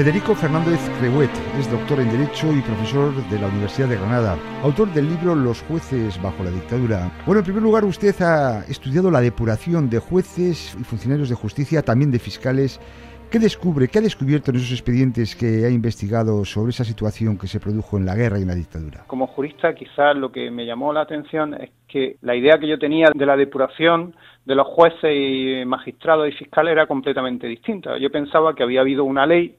Federico Fernández Crehuet es doctor en Derecho y profesor de la Universidad de Granada, autor del libro Los jueces bajo la dictadura. Bueno, en primer lugar, usted ha estudiado la depuración de jueces y funcionarios de justicia, también de fiscales. ¿Qué descubre, qué ha descubierto en esos expedientes que ha investigado sobre esa situación que se produjo en la guerra y en la dictadura? Como jurista, quizás lo que me llamó la atención es que la idea que yo tenía de la depuración de los jueces y magistrados y fiscales era completamente distinta. Yo pensaba que había habido una ley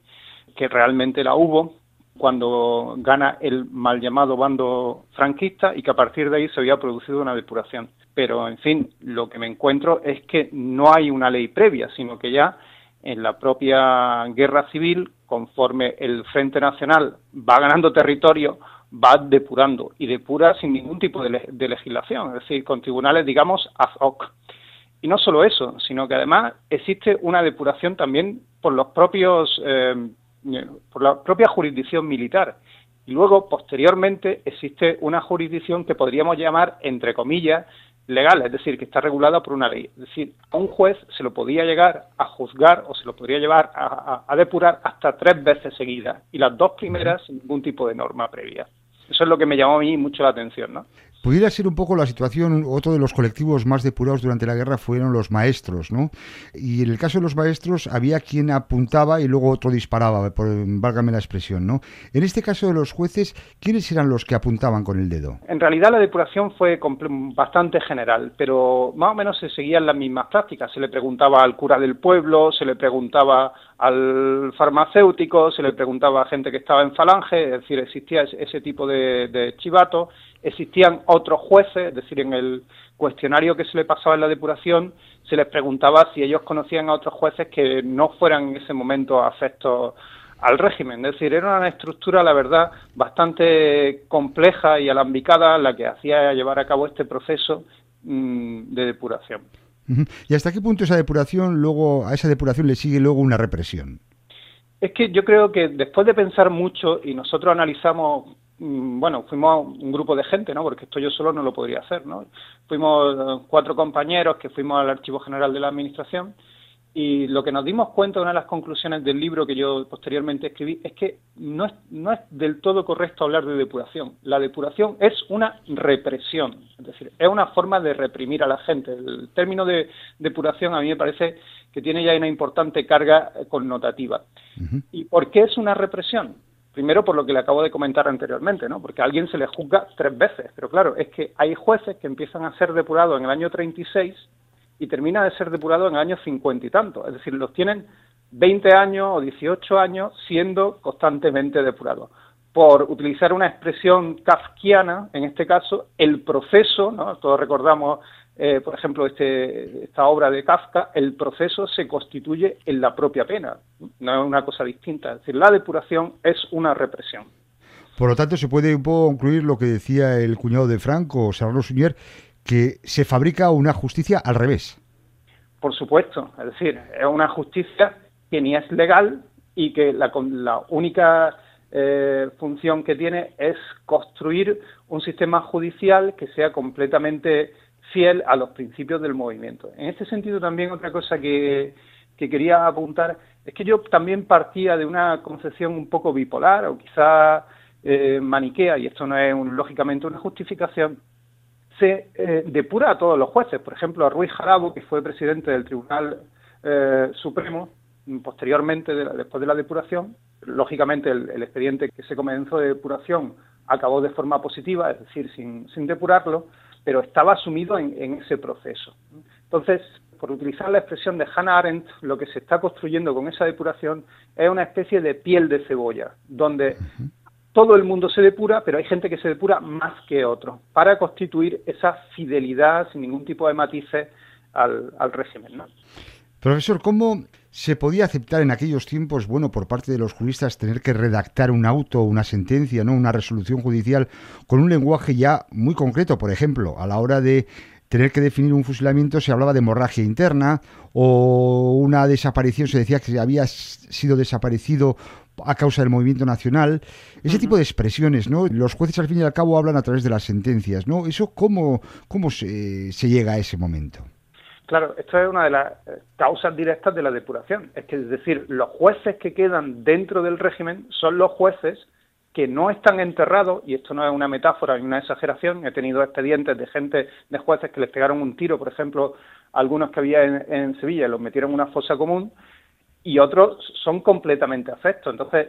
que realmente la hubo cuando gana el mal llamado bando franquista y que a partir de ahí se había producido una depuración. Pero, en fin, lo que me encuentro es que no hay una ley previa, sino que ya en la propia guerra civil, conforme el Frente Nacional va ganando territorio, va depurando y depura sin ningún tipo de, legislación, es decir, con tribunales, digamos, ad hoc. Y no solo eso, sino que además existe una depuración también por los propios eh, por la propia jurisdicción militar. Y luego, posteriormente, existe una jurisdicción que podríamos llamar, entre comillas, legal, es decir, que está regulada por una ley. Es decir, a un juez se lo podía llegar a juzgar o se lo podría llevar a, a depurar hasta tres veces seguidas, y las dos primeras sin ningún tipo de norma previa. Eso es lo que me llamó a mí mucho la atención, ¿no? Pudiera ser un poco la situación, otro de los colectivos más depurados durante la guerra fueron los maestros, ¿no? Y en el caso de los maestros había quien apuntaba y luego otro disparaba, por, válgame la expresión, ¿no? En este caso de los jueces, ¿quiénes eran los que apuntaban con el dedo? En realidad la depuración fue bastante general, pero más o menos se seguían las mismas prácticas. Se le preguntaba al cura del pueblo, se le preguntaba al farmacéutico, se le preguntaba a gente que estaba en falange, es decir, existía ese tipo de, de chivato existían otros jueces, es decir, en el cuestionario que se le pasaba en la depuración se les preguntaba si ellos conocían a otros jueces que no fueran en ese momento afectos al régimen. Es decir, era una estructura, la verdad, bastante compleja y alambicada la que hacía llevar a cabo este proceso mm, de depuración. ¿Y hasta qué punto esa depuración, luego, a esa depuración le sigue luego una represión? Es que yo creo que después de pensar mucho y nosotros analizamos bueno, fuimos un grupo de gente, ¿no? Porque esto yo solo no lo podría hacer, ¿no? Fuimos eh, cuatro compañeros que fuimos al Archivo General de la Administración y lo que nos dimos cuenta, una de las conclusiones del libro que yo posteriormente escribí, es que no es, no es del todo correcto hablar de depuración. La depuración es una represión, es decir, es una forma de reprimir a la gente. El término de depuración a mí me parece que tiene ya una importante carga connotativa. ¿Y por qué es una represión? Primero por lo que le acabo de comentar anteriormente, ¿no? Porque a alguien se le juzga tres veces. Pero claro, es que hay jueces que empiezan a ser depurados en el año 36 y termina de ser depurado en el año 50 y tanto. Es decir, los tienen 20 años o 18 años siendo constantemente depurados. Por utilizar una expresión kafkiana, en este caso, el proceso, ¿no? Todos recordamos eh, por ejemplo, este, esta obra de Kafka, el proceso se constituye en la propia pena, no es una cosa distinta. Es decir, la depuración es una represión. Por lo tanto, se puede un poco concluir lo que decía el cuñado de Franco, Salvador Suñer, que se fabrica una justicia al revés. Por supuesto, es decir, es una justicia que ni es legal y que la, la única eh, función que tiene es construir un sistema judicial que sea completamente fiel a los principios del movimiento. En este sentido también otra cosa que, quería apuntar es que yo también partía de una concepción un poco bipolar o quizá eh, maniquea, y esto no es lógicamente una justificación, se eh, depura a todos los jueces. Por ejemplo, a Ruiz Jarabo, que fue presidente del Tribunal eh, Supremo, posteriormente, después de la depuración, lógicamente el, el, expediente que se comenzó de depuración acabó de forma positiva, es decir, sin, sin depurarlo, pero estaba sumido en, ese proceso. Entonces, por utilizar la expresión de Hannah Arendt, lo que se está construyendo con esa depuración es una especie de piel de cebolla, donde todo el mundo se depura, pero hay gente que se depura más que otro, para constituir esa fidelidad sin ningún tipo de matices al, al régimen. ¿no? Profesor, ¿cómo se podía aceptar en aquellos tiempos, bueno, por parte de los juristas, tener que redactar un auto, una sentencia, ¿no? una resolución judicial con un lenguaje ya muy concreto? Por ejemplo, a la hora de tener que definir un fusilamiento se hablaba de hemorragia interna o una desaparición se decía que había sido desaparecido a causa del movimiento nacional. Ese tipo de expresiones, ¿no? Los jueces al fin y al cabo hablan a través de las sentencias, ¿no? ¿Eso cómo, cómo se, se llega a ese momento? Claro, esto es una de las causas directas de la depuración. Es que, es decir, los jueces que quedan dentro del régimen son los jueces que no están enterrados, y esto no es una metáfora ni una exageración, he tenido expedientes de gente, de jueces que les pegaron un tiro, por ejemplo, algunos que había en, en Sevilla, los metieron en una fosa común, y otros son completamente afectos. Entonces,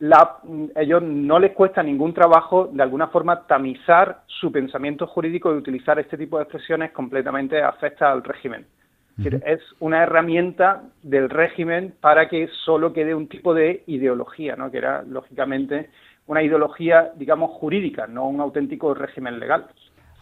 la, ellos no les cuesta ningún trabajo de alguna forma tamizar su pensamiento jurídico y utilizar este tipo de expresiones completamente afectas al régimen. Es una herramienta del régimen para que solo quede un tipo de ideología, ¿no? que era lógicamente una ideología, digamos, jurídica, no un auténtico régimen legal.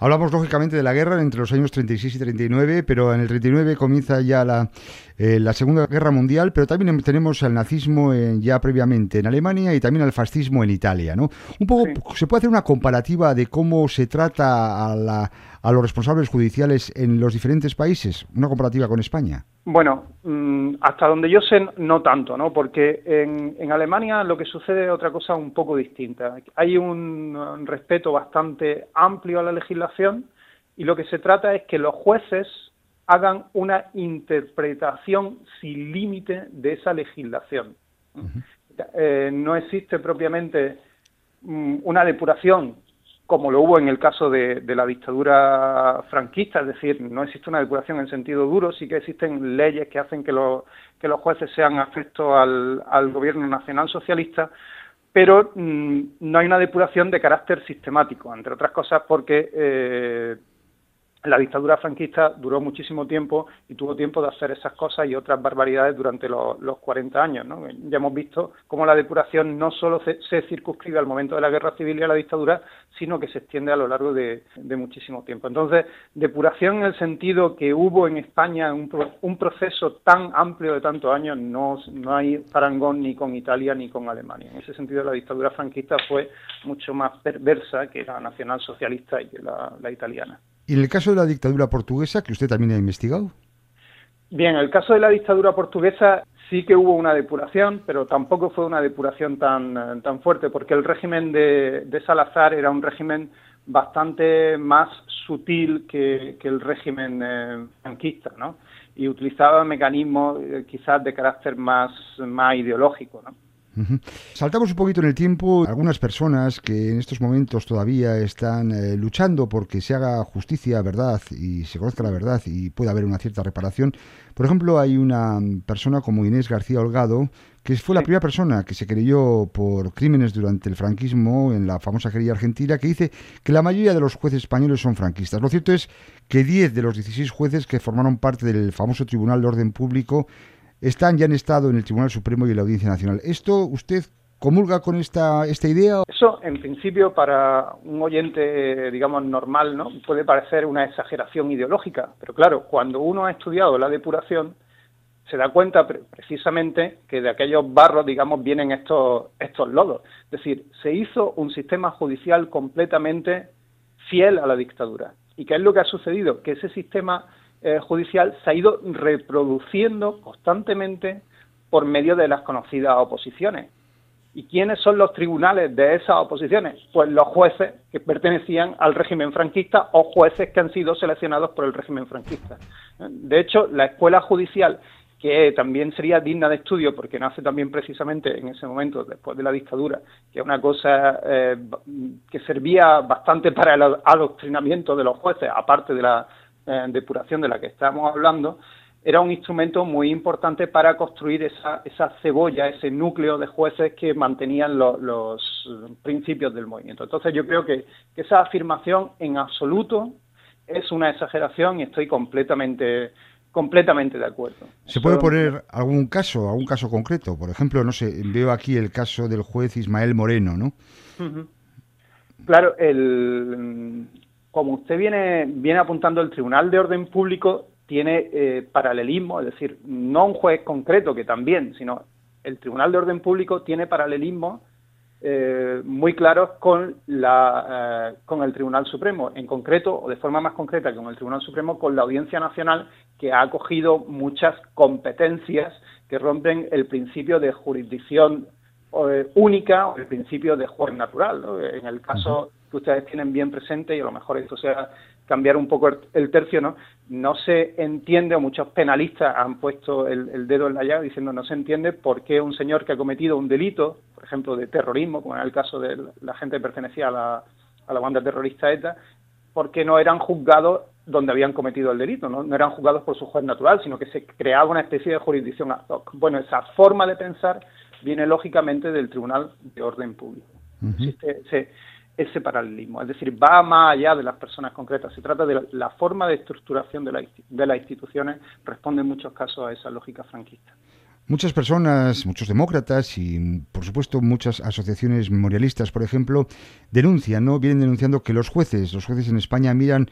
Hablamos lógicamente de la guerra entre los años 36 y 39, pero en el 39 comienza ya la, eh, la Segunda Guerra Mundial, pero también tenemos al nazismo ya previamente en Alemania y también al fascismo en Italia. ¿no? Un poco, ¿Se puede hacer una comparativa de cómo se trata a, la, a los responsables judiciales en los diferentes países? ¿Una comparativa con España? Bueno, mm, hasta donde yo sé, no tanto, ¿no? Porque en, en, Alemania lo que sucede es otra cosa un poco distinta. Hay un respeto bastante amplio a la legislación y lo que se trata es que los jueces hagan una interpretación sin límite de esa legislación. Eh, no existe propiamente mm, una depuración como lo hubo en el caso de, la dictadura franquista, es decir, no existe una depuración en sentido duro, sí que existen leyes que hacen que, los jueces sean afectos al, gobierno nacional socialista, pero mm, no hay una depuración de carácter sistemático, entre otras cosas porque eh, la dictadura franquista duró muchísimo tiempo y tuvo tiempo de hacer esas cosas y otras barbaridades durante los, los 40 años. ¿no? Ya hemos visto cómo la depuración no solo se, circunscribe al momento de la guerra civil y a la dictadura, sino que se extiende a lo largo de, muchísimo tiempo. Entonces, depuración en el sentido que hubo en España un, un proceso tan amplio de tantos años, no, no hay parangón ni con Italia ni con Alemania. En ese sentido, la dictadura franquista fue mucho más perversa que la nacionalsocialista y que la italiana. ¿Y en el caso de la dictadura portuguesa, que usted también ha investigado? Bien, en el caso de la dictadura portuguesa sí que hubo una depuración, pero tampoco fue una depuración tan, tan fuerte, porque el régimen de, Salazar era un régimen bastante más sutil que, el régimen eh, franquista, ¿no? Y utilizaba mecanismos eh, quizás de carácter más, más ideológico, ¿no? Saltamos un poquito en el tiempo. Algunas personas que en estos momentos todavía están eh, luchando porque se haga justicia, verdad y se conozca la verdad y pueda haber una cierta reparación. Por ejemplo, hay una persona como Inés García Holgado que fue la primera persona que se creyó por crímenes durante el franquismo en la famosa querella argentina, que dice que la mayoría de los jueces españoles son franquistas. Lo cierto es que 10 de los 16 jueces que formaron parte del famoso Tribunal de Orden Público están ya en estado en el Tribunal Supremo y en la Audiencia Nacional. ¿Esto usted comulga con esta, esta idea? Eso, en principio, para un oyente, digamos, normal, ¿no? Puede parecer una exageración ideológica, pero claro, cuando uno ha estudiado la depuración, se da cuenta precisamente que de aquellos barros, digamos, vienen estos, estos lodos. Es decir, se hizo un sistema judicial completamente fiel a la dictadura. ¿Y qué es lo que ha sucedido? Que ese sistema eh, judicial se ha ido reproduciendo constantemente por medio de las conocidas oposiciones. ¿Y quiénes son los tribunales de esas oposiciones? Pues los jueces que pertenecían al régimen franquista o jueces que han sido seleccionados por el régimen franquista. De hecho, la escuela judicial, que también sería digna de estudio porque nace también precisamente en ese momento, después de la dictadura, que es una cosa eh, que servía bastante para el adoctrinamiento de los jueces, aparte de la eh, depuración de la que estamos hablando, era un instrumento muy importante para construir esa, esa cebolla, ese núcleo de jueces que mantenían los principios del movimiento. Entonces yo creo que, esa afirmación en absoluto es una exageración y estoy completamente completamente de acuerdo. ¿Se puede poner algún caso, algún caso concreto? Por ejemplo, no sé, veo aquí el caso del juez Ismael Moreno, ¿no? Claro, el, como usted viene, viene apuntando, el Tribunal de Orden Público tiene eh, paralelismo, es decir, no un juez concreto que también, sino el Tribunal de Orden Público tiene paralelismo eh, muy claros con, la, eh, con el Tribunal Supremo, en concreto, o de forma más concreta que con el Tribunal Supremo, con la Audiencia Nacional, que ha acogido muchas competencias que rompen el principio de jurisdicción única o el principio de juez natural. En el caso que ustedes tienen bien presente y a lo mejor esto sea cambiar un poco el tercio, ¿no? No se entiende, o muchos penalistas han puesto el, dedo en la llaga diciendo no se entiende por qué un señor que ha cometido un delito, por ejemplo, de terrorismo, como en el caso de la gente que pertenecía a la, a la banda terrorista ETA, porque no eran juzgados donde habían cometido el delito, ¿no? no eran juzgados por su juez natural, sino que se creaba una especie de jurisdicción ad hoc. Bueno, esa forma de pensar viene lógicamente del Tribunal de Orden Público. Existe ese, paralelismo, es decir, va más allá de las personas concretas, se trata de la, forma de estructuración de, de las instituciones, responde en muchos casos a esa lógica franquista. Muchas personas, muchos demócratas y, por supuesto, muchas asociaciones memorialistas, por ejemplo, denuncian, ¿no? Vienen denunciando que los jueces, los jueces en España miran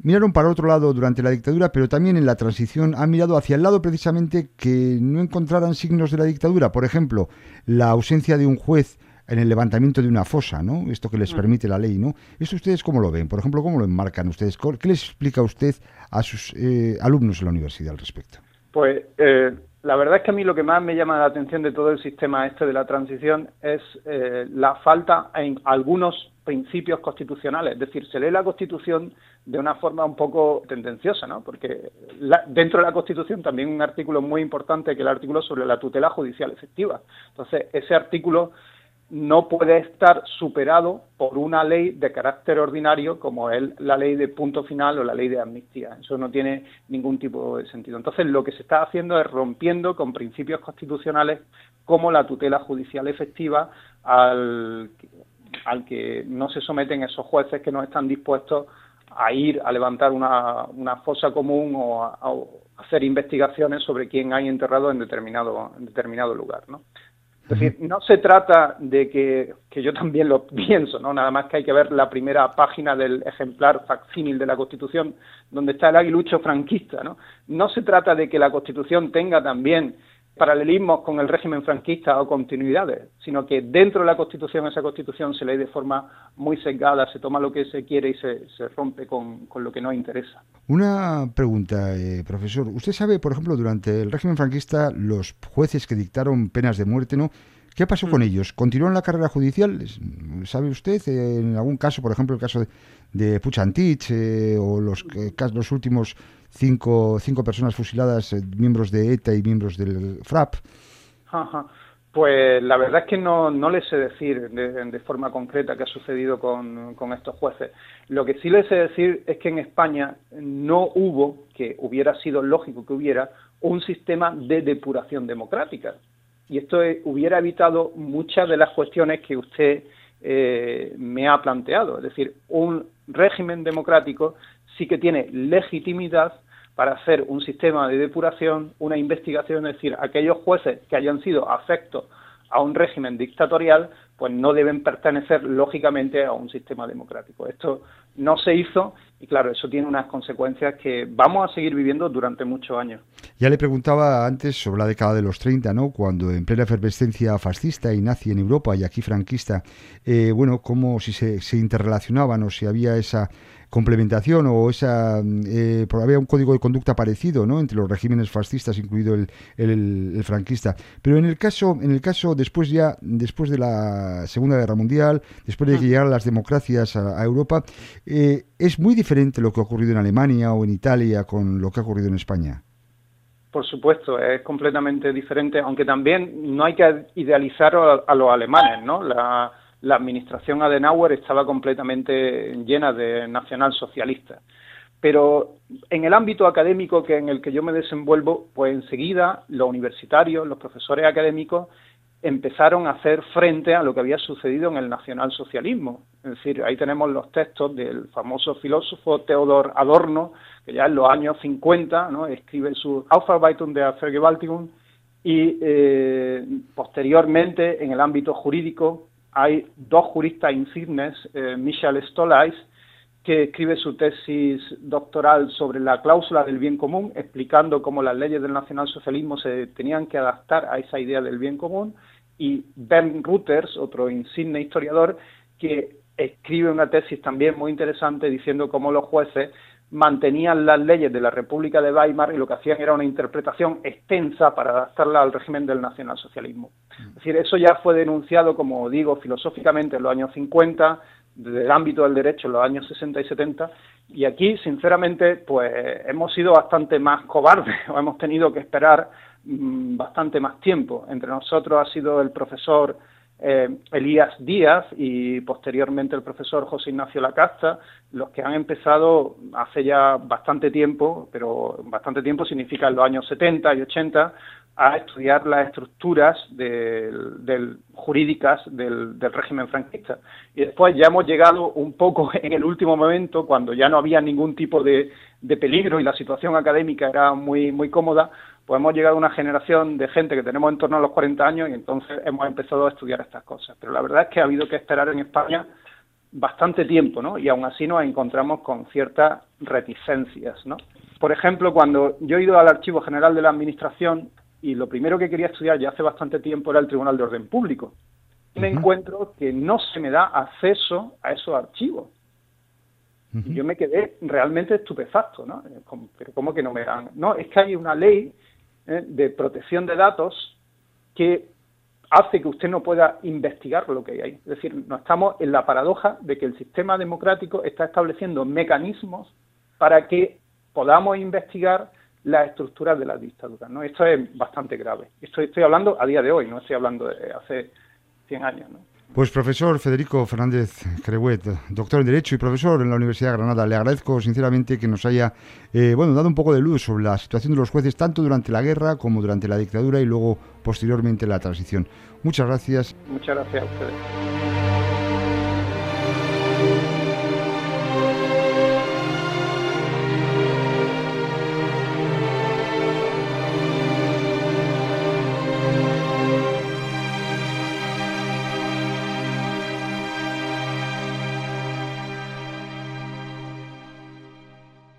miraron para otro lado durante la dictadura, pero también en la transición han mirado hacia el lado precisamente que no encontraran signos de la dictadura. Por ejemplo, la ausencia de un juez en el levantamiento de una fosa, ¿no? Esto que les mm. permite la ley, ¿no? ¿Esto ustedes cómo lo ven? Por ejemplo, ¿cómo lo enmarcan ustedes? ¿Qué les explica usted a sus eh, alumnos en la universidad al respecto? Pues eh, la verdad es que a mí lo que más me llama la atención de todo el sistema este de la transición es eh, la falta en algunos principios constitucionales. Es decir, se lee la Constitución de una forma un poco tendenciosa, ¿no? Porque dentro de la Constitución también un artículo muy importante que es el artículo sobre la tutela judicial efectiva. Entonces, ese artículo no puede estar superado por una ley de carácter ordinario como es la ley de punto final o la ley de amnistía. Eso no tiene ningún tipo de sentido. Entonces, lo que se está haciendo es rompiendo con principios constitucionales como la tutela judicial efectiva al, al que no se someten esos jueces que no están dispuestos a ir a levantar una, una fosa común o a, hacer investigaciones sobre quién hay enterrado en determinado, en determinado lugar, ¿no? Es decir, no se trata de que, que yo también lo pienso, ¿no? Nada más que hay que ver la primera página del ejemplar facsímil de la Constitución, donde está el aguilucho franquista, ¿no? No se trata de que la Constitución tenga también paralelismos con el régimen franquista o continuidades, sino que dentro de la Constitución esa Constitución se lee de forma muy sesgada, se toma lo que se quiere y se, se rompe con, con, lo que no interesa. Una pregunta, eh, profesor. Usted sabe, por ejemplo, durante el régimen franquista, los jueces que dictaron penas de muerte, ¿no? ¿Qué pasó con mm. ellos? ¿Continuaron la carrera judicial? ¿Sabe usted? En algún caso, por ejemplo, el caso de, de Puchantich eh, o los, eh, los últimos cinco, cinco personas fusiladas, eh, miembros de ETA y miembros del FRAP. Pues la verdad es que no, no les sé decir de, forma concreta qué ha sucedido con, con, estos jueces. Lo que sí les sé decir es que en España no hubo, que hubiera sido lógico que hubiera, un sistema de depuración democrática. Y esto hubiera evitado muchas de las cuestiones que usted eh, me ha planteado. Es decir, un régimen democrático sí que tiene legitimidad para hacer un sistema de depuración, una investigación, es decir, aquellos jueces que hayan sido afectos a un régimen dictatorial, pues no deben pertenecer lógicamente a un sistema democrático. Esto no se hizo y claro, eso tiene unas consecuencias que vamos a seguir viviendo durante muchos años. Ya le preguntaba antes sobre la década de los 30, ¿no? Cuando en plena efervescencia fascista y nazi en Europa y aquí franquista, eh, bueno, cómo si se, se interrelacionaban o si había esa complementación o esa eh, había un código de conducta parecido ¿no? entre los regímenes fascistas incluido el, el, franquista pero en el caso en el caso después ya después de la segunda guerra mundial después de que mm. llegaran las democracias a, Europa eh, es muy diferente lo que ha ocurrido en Alemania o en Italia con lo que ha ocurrido en España por supuesto, es completamente diferente, aunque también no hay que idealizar a, a los alemanes, ¿no? La, la administración Adenauer estaba completamente llena de nacionalsocialistas. Pero en el ámbito académico que en el que yo me desenvuelvo, pues enseguida los universitarios, los profesores académicos empezaron a hacer frente a lo que había sucedido en el nacionalsocialismo. Es decir, ahí tenemos los textos del famoso filósofo Theodor Adorno, que ya en los años 50 ¿no? escribe su Aufarbeitung der Vergewaltigung y eh, posteriormente en el ámbito jurídico hay dos juristas insignes, eh, Michel Stolais, que escribe su tesis doctoral sobre la cláusula del bien común, explicando cómo las leyes del nacionalsocialismo se tenían que adaptar a esa idea del bien común, y Bernd Reuters, otro insigne historiador, que escribe una tesis también muy interesante diciendo cómo los jueces mantenían las leyes de la República de Weimar y lo que hacían era una interpretación extensa para adaptarla al régimen del nacionalsocialismo. Es decir, eso ya fue denunciado, como digo, filosóficamente en los años 50, del ámbito del derecho en los años 60 y 70 y aquí, sinceramente, pues hemos sido bastante más cobardes o hemos tenido que esperar mm, bastante más tiempo. Entre nosotros ha sido el profesor eh, Elías Díaz y posteriormente el profesor José Ignacio Lacasta, los que han empezado hace ya bastante tiempo, pero bastante tiempo significa en los años 70 y 80, a estudiar las estructuras del, jurídicas del, régimen franquista. Y después ya hemos llegado un poco en el último momento, cuando ya no había ningún tipo de, peligro y la situación académica era muy, muy cómoda, pues hemos llegado a una generación de gente que tenemos en torno a los 40 años y entonces hemos empezado a estudiar estas cosas. Pero la verdad es que ha habido que esperar en España bastante tiempo, ¿no? Y aún así nos encontramos con ciertas reticencias, ¿no? Por ejemplo, cuando yo he ido al Archivo General de la Administración, y lo primero que quería estudiar ya hace bastante tiempo era el Tribunal de Orden Público. Me encuentro que no se me da acceso a esos archivos. Y yo me quedé realmente estupefacto, ¿no? Pero ¿cómo que no me dan? No, es que hay una ley eh, de protección de datos que hace que usted no pueda investigar lo que hay ahí. Es decir, no estamos en la paradoja de que el sistema democrático está estableciendo mecanismos para que podamos investigar las estructuras de la dictadura. ¿no? Esto es bastante grave. Esto estoy hablando a día de hoy, no estoy hablando de hace 100 años. ¿no? Pues profesor Federico Fernández Creuet, doctor en Derecho y profesor en la Universidad de Granada, le agradezco sinceramente que nos haya eh, bueno, dado un poco de luz sobre la situación de los jueces tanto durante la guerra como durante la dictadura y luego posteriormente la transición. Muchas gracias. Muchas gracias a ustedes.